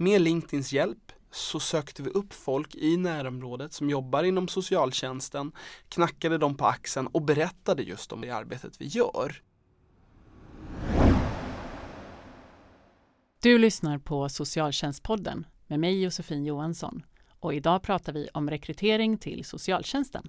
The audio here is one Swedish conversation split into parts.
med LinkedIns hjälp så sökte vi upp folk i närområdet som jobbar inom socialtjänsten, knackade dem på axeln och berättade just om det arbetet vi gör. Du lyssnar på Socialtjänstpodden med mig Josefin Johansson och idag pratar vi om rekrytering till socialtjänsten.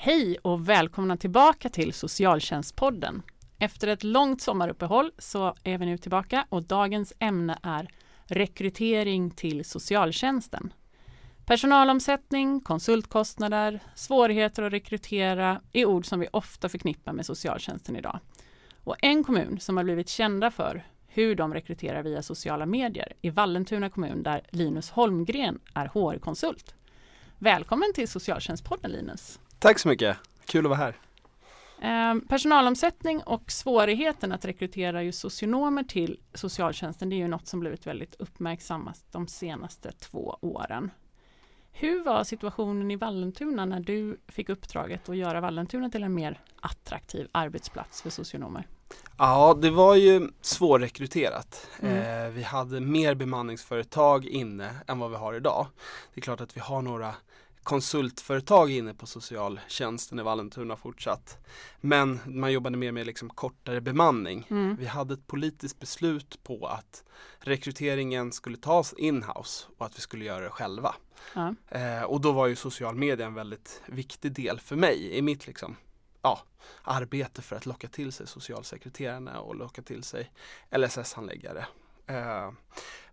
Hej och välkomna tillbaka till Socialtjänstpodden. Efter ett långt sommaruppehåll så är vi nu tillbaka och dagens ämne är rekrytering till socialtjänsten. Personalomsättning, konsultkostnader, svårigheter att rekrytera är ord som vi ofta förknippar med socialtjänsten idag. Och en kommun som har blivit kända för hur de rekryterar via sociala medier är Vallentuna kommun där Linus Holmgren är HR-konsult. Välkommen till Socialtjänstpodden Linus! Tack så mycket, kul att vara här. Eh, personalomsättning och svårigheten att rekrytera just socionomer till socialtjänsten det är ju något som blivit väldigt uppmärksammat de senaste två åren. Hur var situationen i Vallentuna när du fick uppdraget att göra Vallentuna till en mer attraktiv arbetsplats för socionomer? Ja, det var ju svårrekryterat. Mm. Eh, vi hade mer bemanningsföretag inne än vad vi har idag. Det är klart att vi har några konsultföretag inne på socialtjänsten i Vallentuna fortsatt. Men man jobbade mer med liksom kortare bemanning. Mm. Vi hade ett politiskt beslut på att rekryteringen skulle tas in-house och att vi skulle göra det själva. Ja. Eh, och då var ju social media en väldigt viktig del för mig i mitt liksom, ja, arbete för att locka till sig socialsekreterarna och locka till sig LSS-handläggare. Eh,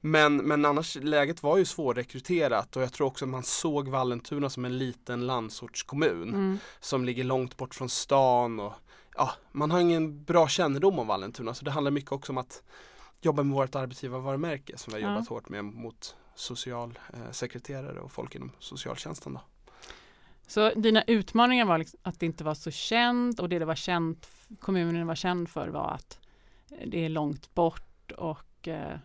men, men annars läget var ju svårrekryterat och jag tror också man såg Vallentuna som en liten landsortskommun Mm. som ligger långt bort från stan och ja, man har ingen bra kännedom om Vallentuna så det handlar mycket också om att jobba med vårt arbetsgivarvarumärke som vi har Ja. jobbat hårt med mot socialsekreterare och folk inom socialtjänsten. Då. Så dina utmaningar var liksom att det inte var så känt och det det var känt, kommunen var känd för var att det är långt bort och eh,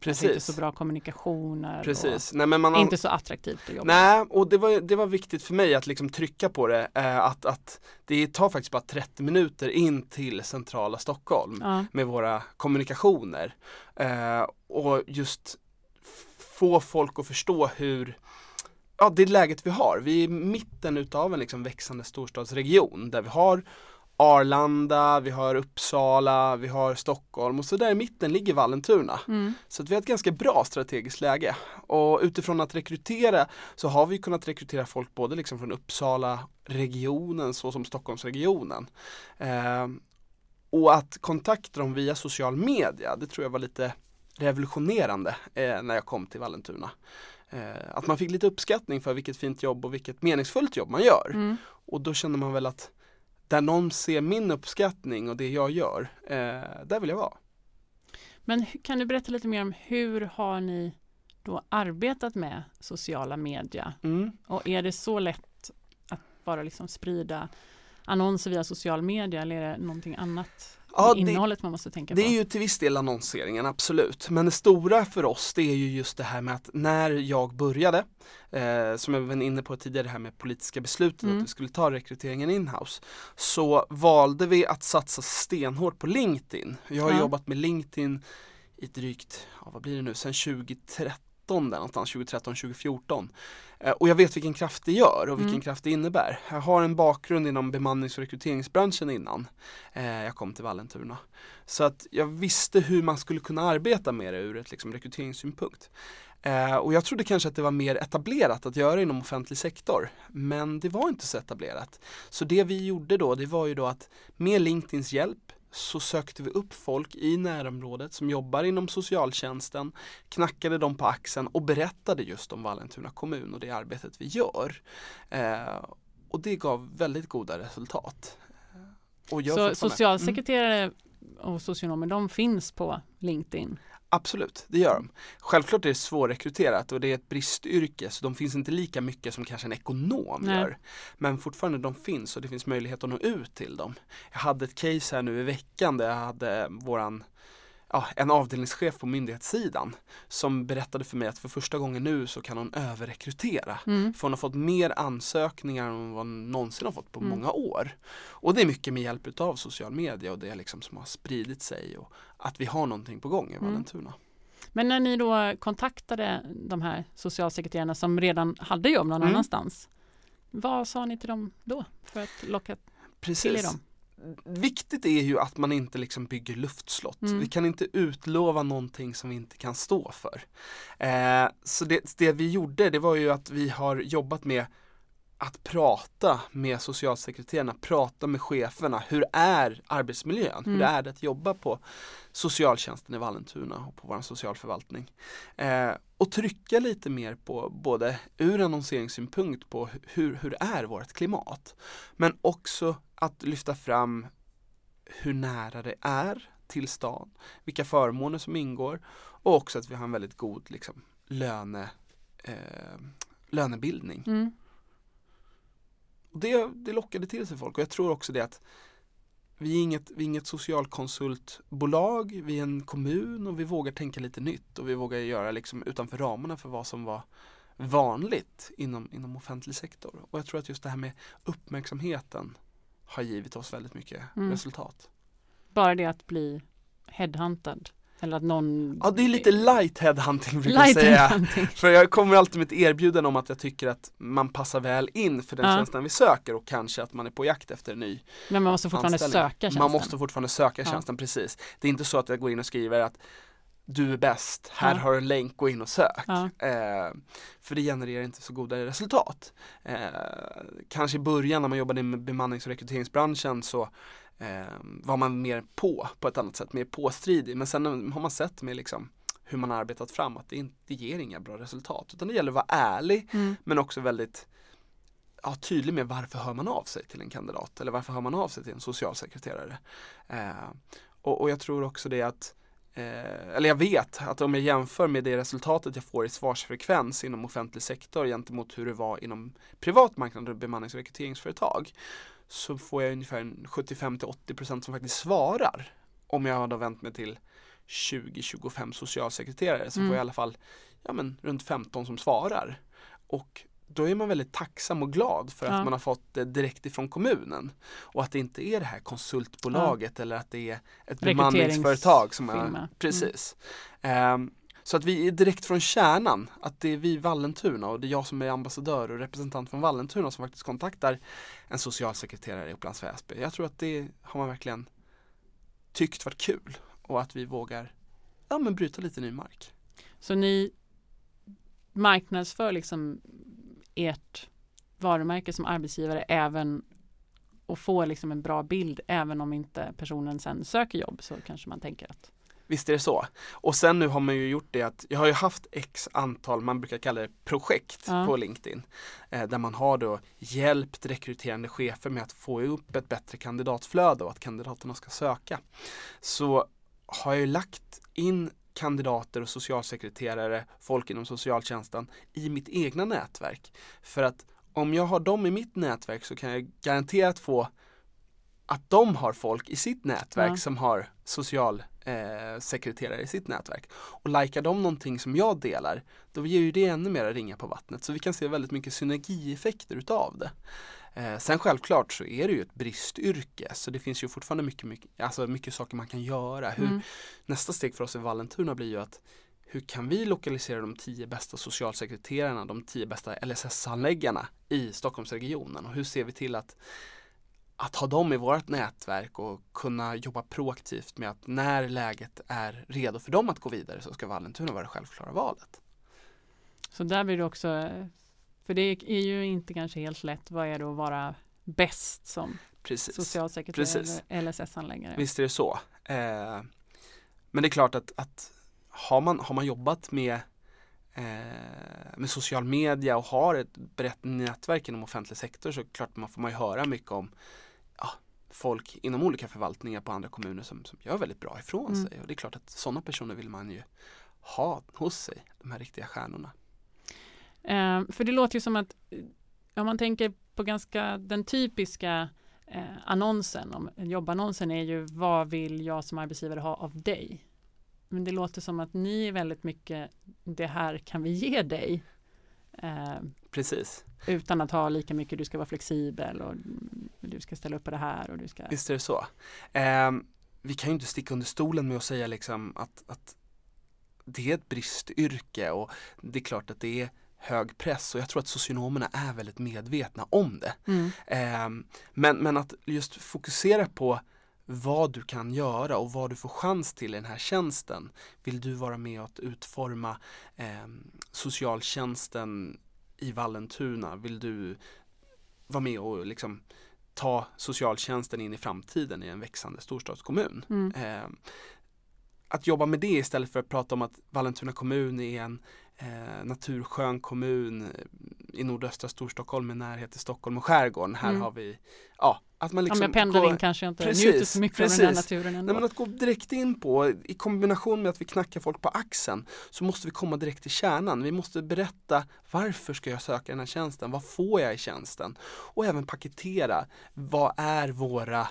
kanske inte så bra kommunikationer Precis. Nej, men man inte så attraktivt att jobba. Nej, och det var, det var viktigt för mig att liksom trycka på det. Eh, att, att det tar faktiskt bara 30 minuter in till centrala Stockholm Ja. med våra kommunikationer. Eh, och just få folk att förstå hur Ja, det läget vi har. Vi är i mitten utav en liksom växande storstadsregion där vi har Arlanda, vi har Uppsala, vi har Stockholm och så där i mitten ligger Vallentuna. Mm. Så att vi har ett ganska bra strategiskt läge. Och utifrån att rekrytera så har vi kunnat rekrytera folk både liksom från Uppsala regionen så som Stockholmsregionen. Eh, och att kontakta dem via social media, det tror jag var lite revolutionerande eh, när jag kom till Vallentuna. Eh, att man fick lite uppskattning för vilket fint jobb och vilket meningsfullt jobb man gör. Mm. Och då känner man väl att där någon ser min uppskattning och det jag gör, eh, där vill jag vara. Men kan du berätta lite mer om hur har ni då arbetat med sociala media? Mm. Och är det så lätt att bara liksom sprida annonser via social media eller är det någonting annat Ja, i det- innehållet man måste tänka Det på? är ju till viss del annonseringen, absolut. Men det stora för oss det är ju just det här med att när jag började, eh, som jag var inne på tidigare, det här med politiska beslutet Mm. att vi skulle ta rekryteringen in-house, så valde vi att satsa stenhårt på LinkedIn. Jag har Ja. jobbat med LinkedIn i drygt, ja, vad blir det nu, sedan 2013 där någonstans, 2013, 2014. Eh, och jag vet vilken kraft det gör och vilken Mm. kraft det innebär. Jag har en bakgrund inom bemannings och rekryteringsbranschen innan eh, jag kom till Vallentuna. Så att jag visste hur man skulle kunna arbeta med det ur ett liksom, rekryteringssynpunkt. Eh, och jag trodde kanske att det var mer etablerat att göra inom offentlig sektor. Men det var inte så etablerat. Så det vi gjorde då, det var ju då att med LinkedIns hjälp så sökte vi upp folk i närområdet som jobbar inom socialtjänsten, knackade dem på axeln och berättade just om Vallentuna kommun och det arbetet vi gör. Eh, och det gav väldigt goda resultat. Eh, Så. Mm. socialsekreterare och socionomer, de finns på LinkedIn? Absolut, det gör de. Självklart är det svårrekryterat och det är ett bristyrke så de finns inte lika mycket som kanske en ekonom Nej. gör. Men fortfarande de finns och det finns möjlighet att nå ut till dem. Jag hade ett case här nu i veckan där jag hade våran Ja, en avdelningschef på myndighetssidan som berättade för mig att för första gången nu så kan hon överrekrytera. Mm. För hon har fått mer ansökningar än vad hon någonsin har fått på Mm. många år. Och det är mycket med hjälp av social media och det liksom som har spridit sig och att vi har någonting på gång i Mm. Vallentuna. Men när ni då kontaktade de här socialsekreterarna som redan hade jobb någon Mm. annanstans. Vad sa ni till dem då för att locka till er Precis. dem? Viktigt är ju att man inte liksom bygger luftslott. Mm. Vi kan inte utlova någonting som vi inte kan stå för. Eh, så det, det vi gjorde det var ju att vi har jobbat med att prata med socialsekreterarna, prata med cheferna. Hur är arbetsmiljön? Mm. Hur är det att jobba på socialtjänsten i Vallentuna och på vår socialförvaltning? Eh, och trycka lite mer på både ur annonseringssynpunkt på hur, hur är vårt klimat? Men också att lyfta fram hur nära det är till stan, vilka förmåner som ingår och också att vi har en väldigt god liksom, löne, eh, lönebildning. Mm. Och det, det lockade till sig folk och jag tror också det att vi är inget, vi är inget socialkonsultbolag, vi är en kommun och vi vågar tänka lite nytt och vi vågar göra liksom utanför ramarna för vad som var vanligt inom, inom offentlig sektor. Och jag tror att just det här med uppmärksamheten har givit oss väldigt mycket Mm. resultat. Bara det att bli headhuntad eller att någon Ja, det är lite light headhunting brukar jag säga. headhunting. För jag kommer alltid med ett erbjudande om att jag tycker att man passar väl in för den Ja. tjänsten vi söker och kanske att man är på jakt efter en ny Men man måste fortfarande anställning. söka tjänsten. Man måste fortfarande söka Ja. tjänsten, precis. Det är inte så att jag går in och skriver att du är bäst, här Ja. har du en länk, gå in och sök. Ja. Eh, för det genererar inte så goda resultat. Eh, kanske i början när man jobbade med bemannings och rekryteringsbranschen så eh, var man mer på, på ett annat sätt, mer påstridig. Men sen har man sett med liksom hur man har arbetat fram att det, inte, ger inga bra resultat. Utan det gäller att vara ärlig Mm. men också väldigt ja, tydlig med varför hör man av sig till en kandidat eller varför hör man av sig till en socialsekreterare. Eh, och, och jag tror också det att eh, eller jag vet att om jag jämför med det resultatet jag får i svarsfrekvens inom offentlig sektor gentemot hur det var inom privat marknad och bemannings och rekryteringsföretag så får jag ungefär en 75-80% som faktiskt svarar. Om jag har då vänt mig till 20-25 socialsekreterare så Mm. får jag i alla fall ja, men, runt 15 som svarar. Och då är man väldigt tacksam och glad för att Ja. man har fått det direkt ifrån kommunen. Och att det inte är det här konsultbolaget eller att det är ett bemanningsföretag som är. Mm. precis. Så att vi är direkt från kärnan, att det är vi Vallentuna och det är jag som är ambassadör och representant från Vallentuna som faktiskt kontaktar en socialsekreterare i Upplands Väsby. Jag tror att det har man verkligen tyckt varit kul och att vi vågar ja, men bryta lite ny mark. Så ni marknadsför liksom ert varumärke som arbetsgivare även och får liksom en bra bild även om inte personen sen söker jobb så kanske man tänker att Visst är det så. Och sen nu har man ju gjort det att jag har ju haft x antal, man brukar kalla det projekt Ja. på LinkedIn. Eh, där man har då hjälpt rekryterande chefer med att få upp ett bättre kandidatflöde och att kandidaterna ska söka. Så har jag ju lagt in kandidater och socialsekreterare, folk inom socialtjänsten i mitt egna nätverk. För att om jag har dem i mitt nätverk så kan jag garanterat få att de har folk i sitt nätverk Ja. som har socialsekreterare eh, sekreterare i sitt nätverk. Och likar de någonting som jag delar, då ger ju det ännu mer ringa på vattnet. Så vi kan se väldigt mycket synergieffekter utav det. Eh, sen självklart så är det ju ett bristyrke så det finns ju fortfarande mycket, mycket, alltså mycket saker man kan göra. Hur, Mm. Nästa steg för oss i Vallentuna blir ju att hur kan vi lokalisera de tio bästa socialsekreterarna, de tio bästa LSS-handläggarna i Stockholmsregionen och hur ser vi till att att ha dem i vårt nätverk och kunna jobba proaktivt med att när läget är redo för dem att gå vidare så ska Vallentuna vara det självklara valet. Så där blir det också, för det är ju inte kanske helt lätt, vad är det att vara bäst som Precis. socialsekreterare Precis. eller LSS-handläggare? Visst är det så. Eh, men det är klart att, att har, man, har man jobbat med, eh, med social media och har ett brett nätverk inom offentlig sektor så klart man får man ju höra mycket om folk inom olika förvaltningar på andra kommuner som, som gör väldigt bra ifrån Mm. sig och det är klart att sådana personer vill man ju ha hos sig, de här riktiga stjärnorna. Eh, för det låter ju som att eh, om man tänker på ganska den typiska eh, annonsen, om, jobbannonsen är ju vad vill jag som arbetsgivare ha av dig? Men det låter som att ni är väldigt mycket det här kan vi ge dig. Eh, Precis, utan att ha lika mycket, du ska vara flexibel och mm, du ska ställa upp på det här och du ska visst är det så. Ehm, vi kan ju inte sticka under stolen med att säga liksom att, att det är ett bristyrke och det är klart att det är hög press och jag tror att socionomerna är väldigt medvetna om det. Mm. Ehm, men, men att just fokusera på vad du kan göra och vad du får chans till i den här tjänsten. Vill du vara med att utforma ehm, socialtjänsten i Vallentuna? Vill du vara med och liksom ta socialtjänsten in i framtiden i en växande storstadskommun? Mm. Ehm, att jobba med det istället för att prata om att Vallentuna kommun är en eh, naturskön kommun eh, i nordöstra Storstockholm med närhet till Stockholm och skärgården. Här Mm. har vi, ja, att man Om liksom jag pendlar går- in kanske jag inte Precis, njuter så mycket av den här precis. naturen ändå. Nej, men att gå direkt in på, i kombination med att vi knackar folk på axeln, så måste vi komma direkt till kärnan. Vi måste berätta varför ska jag söka den här tjänsten? Vad får jag i tjänsten? Och även paketera, vad är våra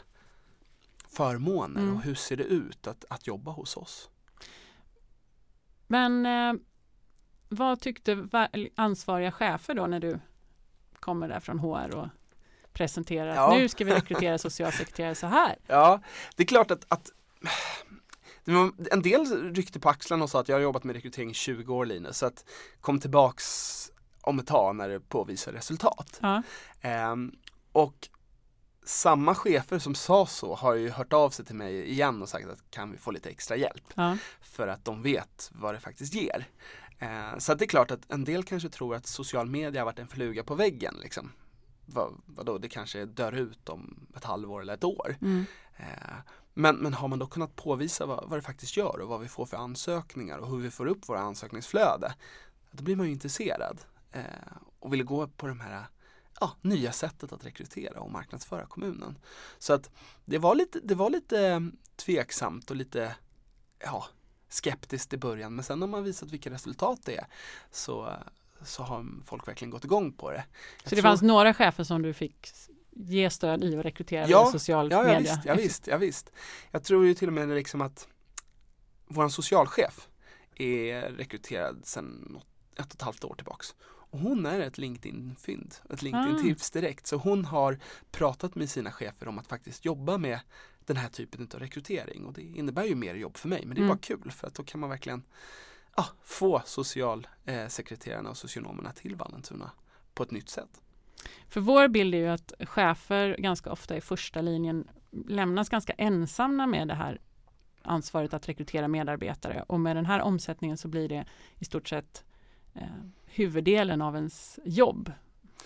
förmåner Mm. och hur ser det ut att, att jobba hos oss? Men eh, vad tyckte va- ansvariga chefer då när du kommer där från HR och presenterar Ja. nu ska vi rekrytera socialsekreterare så här. Ja, det är klart att, att en del ryckte på axlarna och sa att jag har jobbat med rekrytering i 20 år Linus, så att kom tillbaks om ett tag när det påvisar resultat. Ja. Ehm, och samma chefer som sa så har ju hört av sig till mig igen och sagt att kan vi få lite extra hjälp? Ja. För att de vet vad det faktiskt ger. Eh, så det är klart att en del kanske tror att social media har varit en fluga på väggen. Liksom. Vad, vadå, det kanske dör ut om ett halvår eller ett år. Mm. Eh, Men, men har man då kunnat påvisa vad, vad det faktiskt gör och vad vi får för ansökningar och hur vi får upp våra ansökningsflöde. Då blir man ju intresserad eh, och vill gå på de här ja, nya sättet att rekrytera och marknadsföra kommunen. Så att det var lite, det var lite eh, tveksamt och lite ja, skeptiskt i början men sen har man visat vilka resultat det är så, så har folk verkligen gått igång på det. Jag Så det tror- fanns några chefer som du fick ge stöd i och rekrytera Ja, via social Ja, ja media? visst, ja, visst, ja visst. Jag tror ju till och med liksom att vår socialchef är rekryterad sedan något- ett och ett halvt år tillbaks. Och hon är ett LinkedIn-fynd, ett LinkedIn-tips direkt. Så hon har pratat med sina chefer om att faktiskt jobba med den här typen av rekrytering. Och det innebär ju mer jobb för mig, men det är Mm. bara kul för att då kan man verkligen ja, få socialsekreterarna och socionomerna till Vallentuna på ett nytt sätt. För vår bild är ju att chefer ganska ofta i första linjen lämnas ganska ensamma med det här ansvaret att rekrytera medarbetare och med den här omsättningen så blir det i stort sett eh, huvuddelen av ens jobb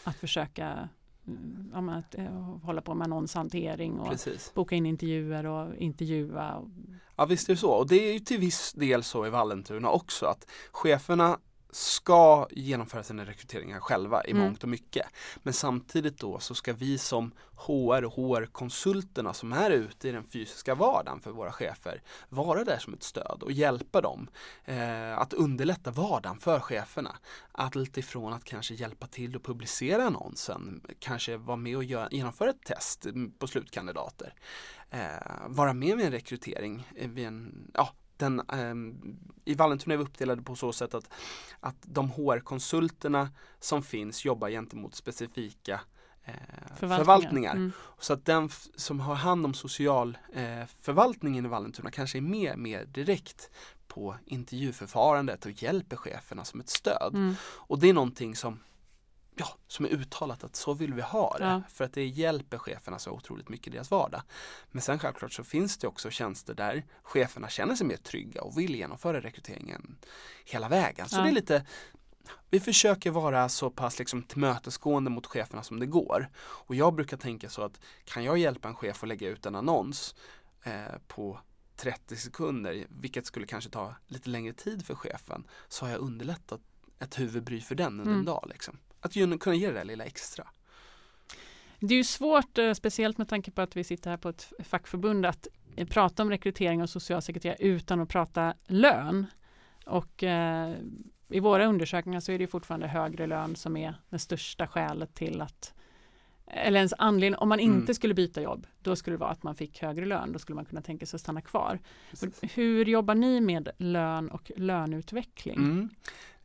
att försöka mm, ja, att, eh, hålla på med annonshantering och Precis. boka in intervjuer och intervjua. Och, Ja visst är det så och det är ju till viss del så i Vallentuna också att cheferna ska genomföra sina rekryteringar själva i Mm. mångt och mycket. Men samtidigt då så ska vi som HR och HR-konsulterna som är ute i den fysiska vardagen för våra chefer vara där som ett stöd och hjälpa dem eh, att underlätta vardagen för cheferna. Allt ifrån att kanske hjälpa till att publicera annonsen, kanske vara med och gö- genomföra ett test på slutkandidater eh, vara med vid en rekrytering. eh, Vid en, ja, den, ehm, I Vallentuna är vi uppdelade på så sätt att, att de HR-konsulterna som finns jobbar gentemot specifika eh, förvaltningar. Mm. Så att den som har hand om socialförvaltningen eh, i Vallentuna kanske är med mer direkt på intervjuförfarandet och hjälper cheferna som ett stöd. Mm. Och det är någonting som Ja, som är uttalat att så vill vi ha det. Ja. För att det hjälper cheferna så otroligt mycket i deras vardag. Men sen självklart så finns det också tjänster där cheferna känner sig mer trygga och vill genomföra rekryteringen hela vägen. Så Ja. det är lite vi försöker vara så pass liksom tillmötesgående mot cheferna som det går. Och jag brukar tänka så att kan jag hjälpa en chef att lägga ut en annons eh, på 30 sekunder, vilket skulle kanske ta lite längre tid för chefen, så har jag underlättat ett huvudbry för den under Mm. en dag. Liksom. Att kunna ge det där lilla extra. Det är ju svårt, eh, speciellt med tanke på att vi sitter här på ett fackförbund, att eh, prata om rekrytering av socialsekreterare utan att prata lön. Och eh, i våra undersökningar så är det fortfarande högre lön som är det största skälet till att eller ens anledning, om man inte Mm. skulle byta jobb, då skulle det vara att man fick högre lön, då skulle man kunna tänka sig att stanna kvar. Precis. Hur jobbar ni med lön och löneutveckling? Mm.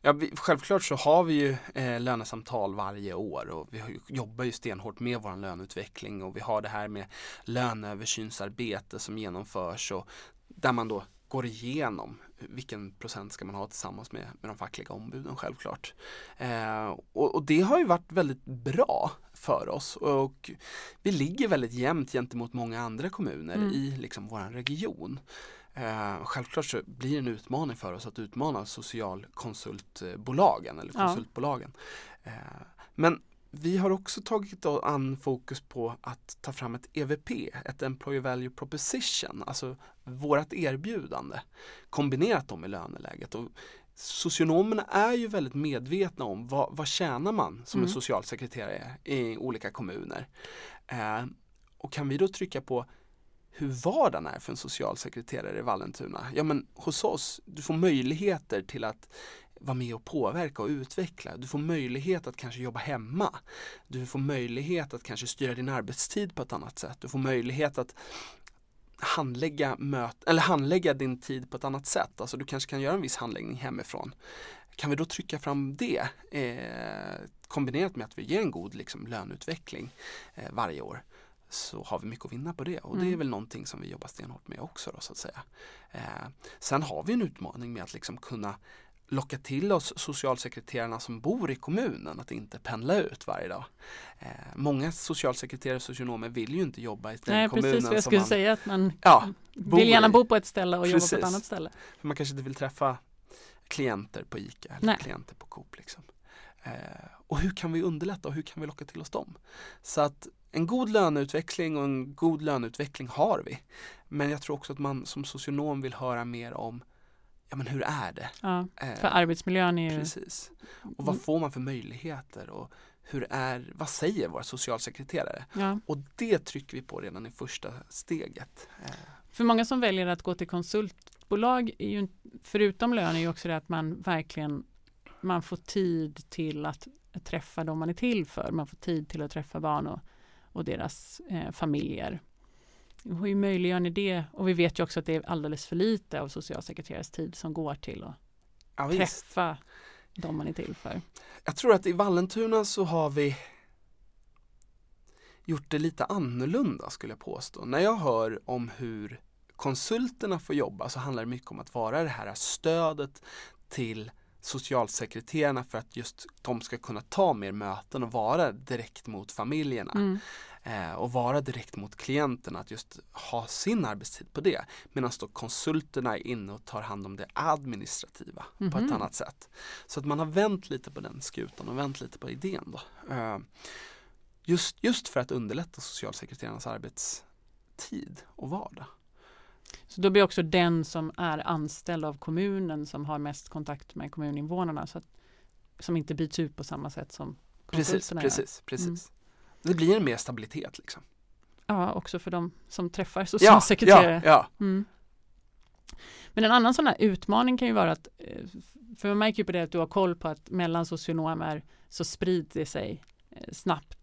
Ja, vi, självklart så har vi ju eh, lönesamtal varje år och vi ju, jobbar ju stenhårt med vår löneutveckling och vi har det här med löneöversynsarbete som genomförs och där man då går igenom vilken procent ska man ha tillsammans med, med de fackliga ombuden självklart. Eh, och, och det har ju varit väldigt bra för oss och vi ligger väldigt jämnt gentemot många andra kommuner Mm. i liksom våran region. Eh, självklart så blir det en utmaning för oss att utmana socialkonsultbolagen eller Ja. konsultbolagen. Eh, men vi har också tagit an fokus på att ta fram ett EVP, ett Employer Value Proposition, alltså vårat erbjudande kombinerat då med löneläget. Och socionomerna är ju väldigt medvetna om vad, vad tjänar man som Mm. en socialsekreterare i olika kommuner. Eh, och kan vi då trycka på hur vardagen är för en socialsekreterare i Vallentuna? Ja men hos oss, du får möjligheter till att vara med och påverka och utveckla. Du får möjlighet att kanske jobba hemma. Du får möjlighet att kanske styra din arbetstid på ett annat sätt. Du får möjlighet att handlägga, möt eller handlägga din tid på ett annat sätt. Alltså du kanske kan göra en viss handläggning hemifrån. Kan vi då trycka fram det eh, kombinerat med att vi ger en god liksom, löneutveckling eh, varje år så har vi mycket att vinna på det och det är Mm. väl någonting som vi jobbar stenhårt med också då, så att säga. Eh, sen har vi en utmaning med att liksom kunna locka till oss socialsekreterarna som bor i kommunen att inte pendla ut varje dag. Eh, många socialsekreterare och socionomer vill ju inte jobba i den Nej, kommunen precis jag som skulle man, säga, att man ja, vill gärna i. bo på ett ställe och jobba på ett Precis. annat ställe. För man kanske inte vill träffa klienter på ICA eller Nej. klienter på Coop. Liksom. Eh, och hur kan vi underlätta och hur kan vi locka till oss dem? Så att en god löneutveckling och en god löneutveckling har vi. Men jag tror också att man som socionom vill höra mer om ja men hur är det? Ja, Eh, för arbetsmiljön är ju... Precis. Och vad får man för möjligheter? Och hur är, vad säger våra socialsekreterare? Ja. Och det trycker vi på redan i första steget. Eh, För många som väljer att gå till konsultbolag, är ju, förutom lön, är ju också det att man verkligen man får tid till att träffa de man är till för. Man får tid till att träffa barn och, och deras eh, familjer. Hur möjliggör ni det? Och vi vet ju också att det är alldeles för lite av socialsekreterares tid som går till att ja, träffa de man är till för. Jag tror att i Vallentuna så har vi gjort det lite annorlunda skulle jag påstå. När jag hör om hur konsulterna får jobba så handlar det mycket om att vara det här stödet till socialsekreterarna för att just de ska kunna ta mer möten och vara direkt mot familjerna Mm. eh, och vara direkt mot klienterna, att just ha sin arbetstid på det. Medan då konsulterna är inne och tar hand om det administrativa på ett Mhm. annat sätt. Så att man har vänt lite på den skutan och vänt lite på idén då. Eh, just, just för att underlätta socialsekreterarnas arbetstid och vardag. Så då blir också den som är anställd av kommunen som har mest kontakt med kommuninvånarna så att, som inte byts ut på samma sätt som Precis, konsulterna gör. precis, precis. Mm. Det blir en mer stabilitet liksom. Ja, också för de som träffar Ja, socialsekreterare. ja, ja. Mm. Men en annan sån här utmaning kan ju vara att, eh, för man märker ju på det att du har koll på att mellan socionomer så sprider det sig eh, snabbt.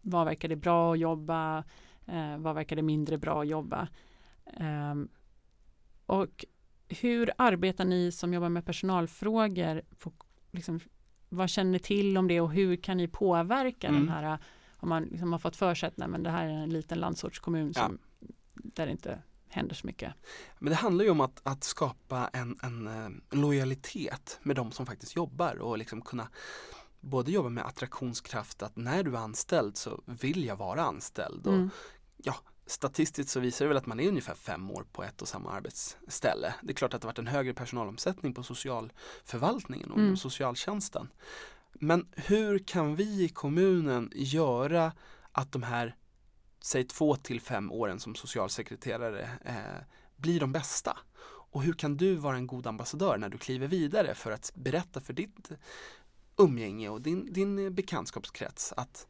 Vad verkar det bra att jobba? Eh, vad verkar det mindre bra att jobba? Och hur arbetar ni som jobbar med personalfrågor? På, liksom, vad känner ni till om det och hur kan ni påverka Mm. den här om man liksom har fått för sig att nej, men det här är en liten landsortskommun Ja. som, där det inte händer så mycket. Men det handlar ju om att, att skapa en, en, eh, lojalitet med de som faktiskt jobbar och liksom kunna både jobba med attraktionskraft att när du är anställd så vill jag vara anställd. Och Mm. Statistiskt så visar det väl att man är ungefär fem år på ett och samma arbetsställe. Det är klart att det har varit en högre personalomsättning på socialförvaltningen och Mm. socialtjänsten. Men hur kan vi i kommunen göra att de här, säg två till fem åren som socialsekreterare eh, blir de bästa? Och hur kan du vara en god ambassadör när du kliver vidare för att berätta för ditt umgänge och din, din bekantskapskrets att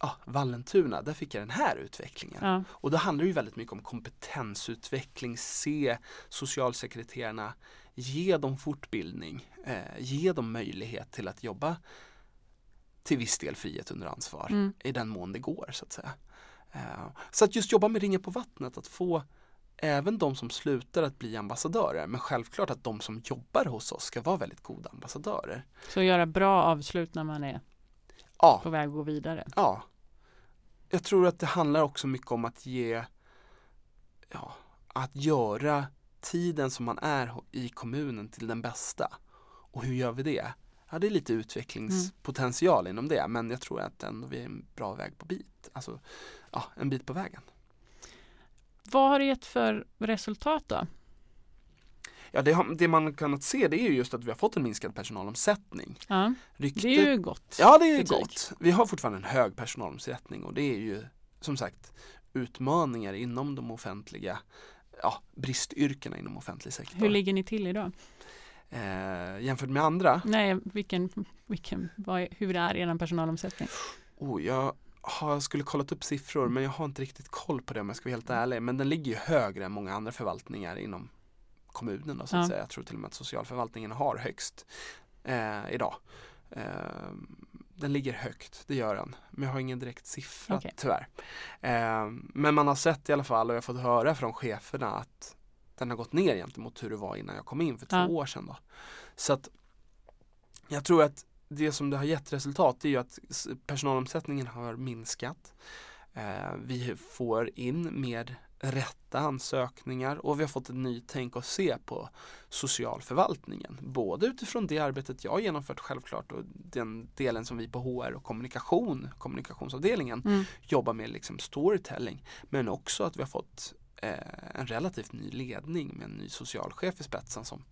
ja, Vallentuna, där fick jag den här utvecklingen. Ja. Och då handlar det ju väldigt mycket om kompetensutveckling, se socialsekreterarna, ge dem fortbildning, eh, ge dem möjlighet till att jobba till viss del frihet under ansvar Mm. i den mån det går så att säga. Eh, så att just jobba med ringar på vattnet, att få även de som slutar att bli ambassadörer, men självklart att de som jobbar hos oss ska vara väldigt goda ambassadörer. Så göra bra avslut när man är Ja, på väg att gå vidare. Ja. Jag tror att det handlar också mycket om att ge, ja, att göra tiden som man är i kommunen till den bästa. Och hur gör vi det? Ja, det är lite utvecklingspotential inom det, men jag tror att ändå vi är en bra väg på bit. Alltså, ja, en bit på vägen. Vad har det gett för resultat då? Ja, det, det man kunnat se det är ju just att vi har fått en minskad personalomsättning. Ja, Ryktet, det är ju gott. Ja, det är betyg. gott. Vi har fortfarande en hög personalomsättning och det är ju som sagt utmaningar inom de offentliga ja, bristyrkena inom offentlig sektor. Hur ligger ni till idag? eh, jämfört med andra? Nej, vilken, vilken, vad är, hur är er personalomsättning? Oh, jag har, skulle kollat upp siffror men jag har inte riktigt koll på det om jag ska vara helt ärlig. Men den ligger ju högre än många andra förvaltningar inom kommunen. Då, så att Ja. säga. Jag tror till och med att socialförvaltningen har högst eh, idag. Eh, den ligger högt, det gör den. Men jag har ingen direkt siffra Okej. tyvärr. Eh, men man har sett i alla fall och jag har fått höra från cheferna att den har gått ner gentemot hur det var innan jag kom in för två Ja. år sedan. Då. Så att jag tror att det som det har gett resultat är ju att personalomsättningen har minskat. Eh, vi får in mer rätta ansökningar och vi har fått ett nytänk att se på socialförvaltningen. Både utifrån det arbetet jag har genomfört självklart och den delen som vi på HR och kommunikation, kommunikationsavdelningen Mm. jobbar med liksom storytelling. Men också att vi har fått eh, en relativt ny ledning med en ny socialchef i spetsen som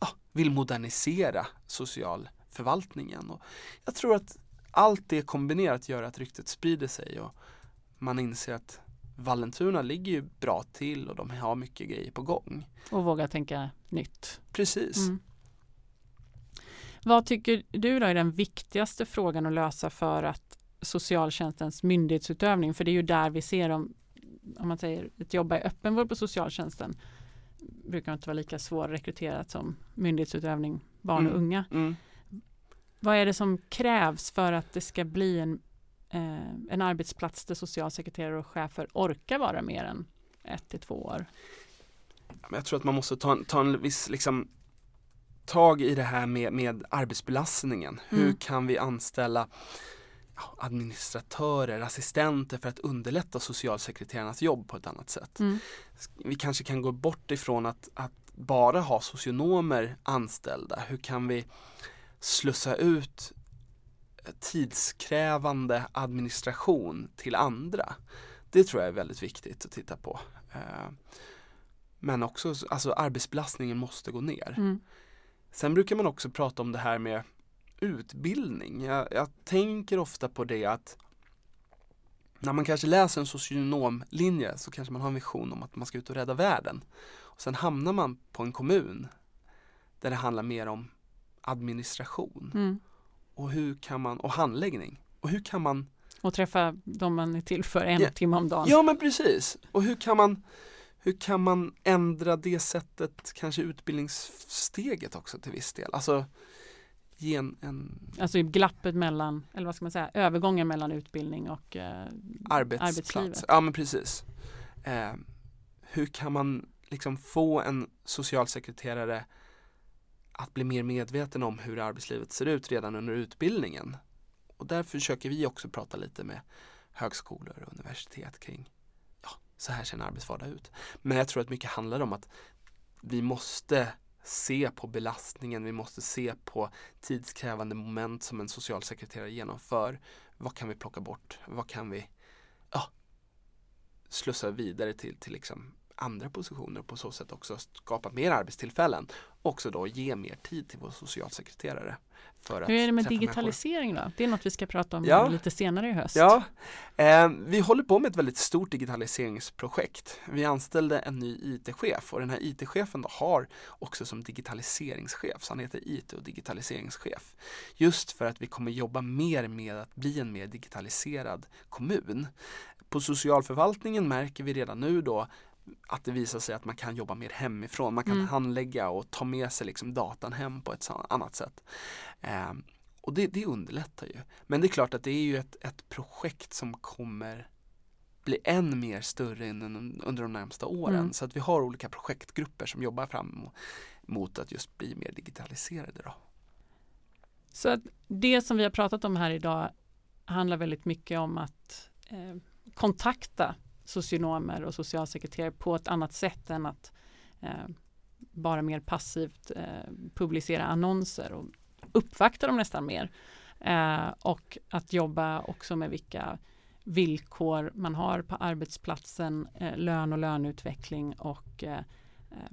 ja, vill modernisera socialförvaltningen. Och jag tror att allt det kombinerat gör att ryktet sprider sig och man inser att Vallentuna ligger ju bra till och de har mycket grejer på gång. Och våga tänka nytt. Precis. Mm. Vad tycker du då är den viktigaste frågan att lösa för att socialtjänstens myndighetsutövning, för det är ju där vi ser om, om man säger ett jobba i öppenvård på socialtjänsten brukar inte vara lika svårrekryterat som myndighetsutövning barn och Mm. unga. Mm. Vad är det som krävs för att det ska bli en, eh, en arbetsplats där socialsekreterare och chefer orkar vara mer än ett till två år? Jag tror att man måste ta en, ta en viss liksom tag i det här med, med arbetsbelastningen. Hur Mm. kan vi anställa administratörer, assistenter för att underlätta socialsekreterarnas jobb på ett annat sätt. Mm. Vi kanske kan gå bort ifrån att, att bara ha socionomer anställda. Hur kan vi slussa ut tidskrävande administration till andra? Det tror jag är väldigt viktigt att titta på. Eh, Men också, alltså arbetsbelastningen måste gå ner. Mm. Sen brukar man också prata om det här med utbildning. Jag, jag tänker ofta på det att när man kanske läser en socionomlinje så kanske man har en vision om att man ska ut och rädda världen. Och sen hamnar man på en kommun där det handlar mer om administration Mm. Och hur kan man, och handläggning. Och hur kan man Och träffa de man är till för en Ja. timme om dagen. Ja men precis. Och hur kan man hur kan man ändra det sättet, kanske utbildningssteget också till viss del? Alltså ge en, en Alltså i glappet mellan, eller vad ska man säga, övergången mellan utbildning och eh, arbetsplats. arbetslivet. Ja men precis. Eh, hur kan man liksom få en socialsekreterare att bli mer medveten om hur arbetslivet ser ut redan under utbildningen? Och där försöker vi också prata lite med högskolor och universitet kring ja, så här ser en arbetsvardag ut. Men jag tror att mycket handlar om att vi måste se på belastningen, vi måste se på tidskrävande moment som en socialsekreterare genomför. Vad kan vi plocka bort? Vad kan vi ja, slussa vidare till, till liksom andra positioner och på så sätt också skapa mer arbetstillfällen. Också då ge mer tid till vår socialsekreterare. För Hur är det med digitalisering då? Det är något vi ska prata om Ja. lite senare i höst. Ja, eh, vi håller på med ett väldigt stort digitaliseringsprojekt. Vi anställde en ny IT-chef och den här IT-chefen har också som digitaliseringschef, så han heter IT och digitaliseringschef. Just för att vi kommer jobba mer med att bli en mer digitaliserad kommun. På socialförvaltningen märker vi redan nu då att det visar sig att man kan jobba mer hemifrån. Man kan Mm. handlägga och ta med sig liksom datan hem på ett annat sätt. Eh, och det, det underlättar ju. Men det är klart att det är ju ett, ett projekt som kommer bli än mer större in, under de närmsta åren. Mm. Så att vi har olika projektgrupper som jobbar fram mo- mot att just bli mer digitaliserade. Då. Så att det som vi har pratat om här idag handlar väldigt mycket om att eh, kontakta socionomer och socialsekreterare på ett annat sätt än att eh, bara mer passivt eh, publicera annonser och uppvakta dem nästan mer. Eh, och att jobba också med vilka villkor man har på arbetsplatsen, eh, lön och löneutveckling och eh, eh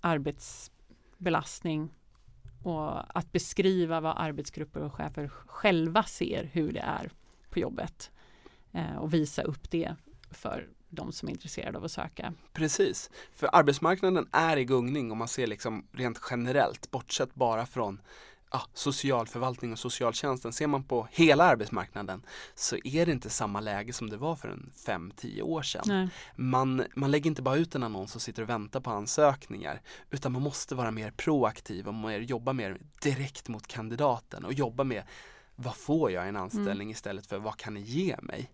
arbetsbelastning och att beskriva vad arbetsgrupper och chefer själva ser hur det är på jobbet och visa upp det för de som är intresserade av att söka. Precis, för arbetsmarknaden är i gungning om man ser liksom rent generellt, bortsett bara från ja, socialförvaltning och socialtjänsten. Ser man på hela arbetsmarknaden så är det inte samma läge som det var för en 5-10 år sedan. Nej. Man, man lägger inte bara ut en annons och sitter och väntar på ansökningar utan man måste vara mer proaktiv och mer, jobba mer direkt mot kandidaten och jobba med vad får jag i en anställning istället för vad kan ni ge mig?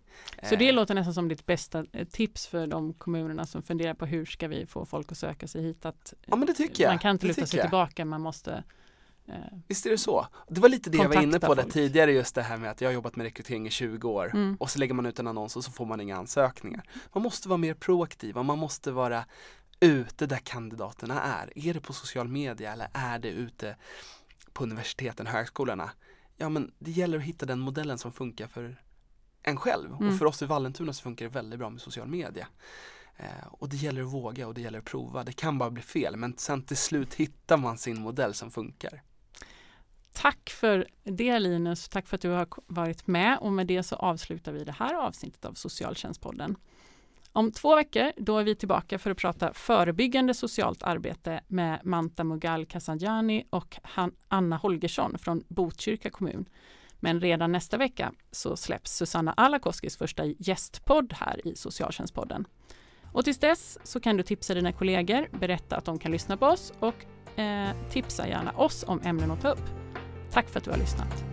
Så det Eh, låter nästan som ditt bästa eh, tips för de kommunerna som funderar på hur ska vi få folk att söka sig hit. Att Ja men det tycker jag. man kan inte luta sig jag. tillbaka, man måste eh, Visst är det så. Det var lite det jag var inne på där tidigare just det här med att jag har jobbat med rekrytering i 20 år Mm. och så lägger man ut en annons och så får man inga ansökningar. Man måste vara mer proaktiv och man måste vara ute där kandidaterna är. Är det på social media eller är det ute på universiteten, högskolorna? Ja men det gäller att hitta den modellen som funkar för en själv Mm. och för oss i Vallentuna så funkar det väldigt bra med social media. Eh, och det gäller att våga och det gäller att prova. Det kan bara bli fel men sen till slut hittar man sin modell som funkar. Tack för det Linus, tack för att du har varit med och med det så avslutar vi det här avsnittet av Socialtjänstpodden. Om två veckor då är vi tillbaka för att prata förebyggande socialt arbete med Manta Mughal Kasanjani och Han- Anna Holgersson från Botkyrka kommun. Men redan nästa vecka så släpps Susanna Alakoskis första gästpodd här i Socialtjänstpodden. Och tills dess så kan du tipsa dina kollegor, berätta att de kan lyssna på oss och eh, tipsa gärna oss om ämnen att ta upp. Tack för att du har lyssnat.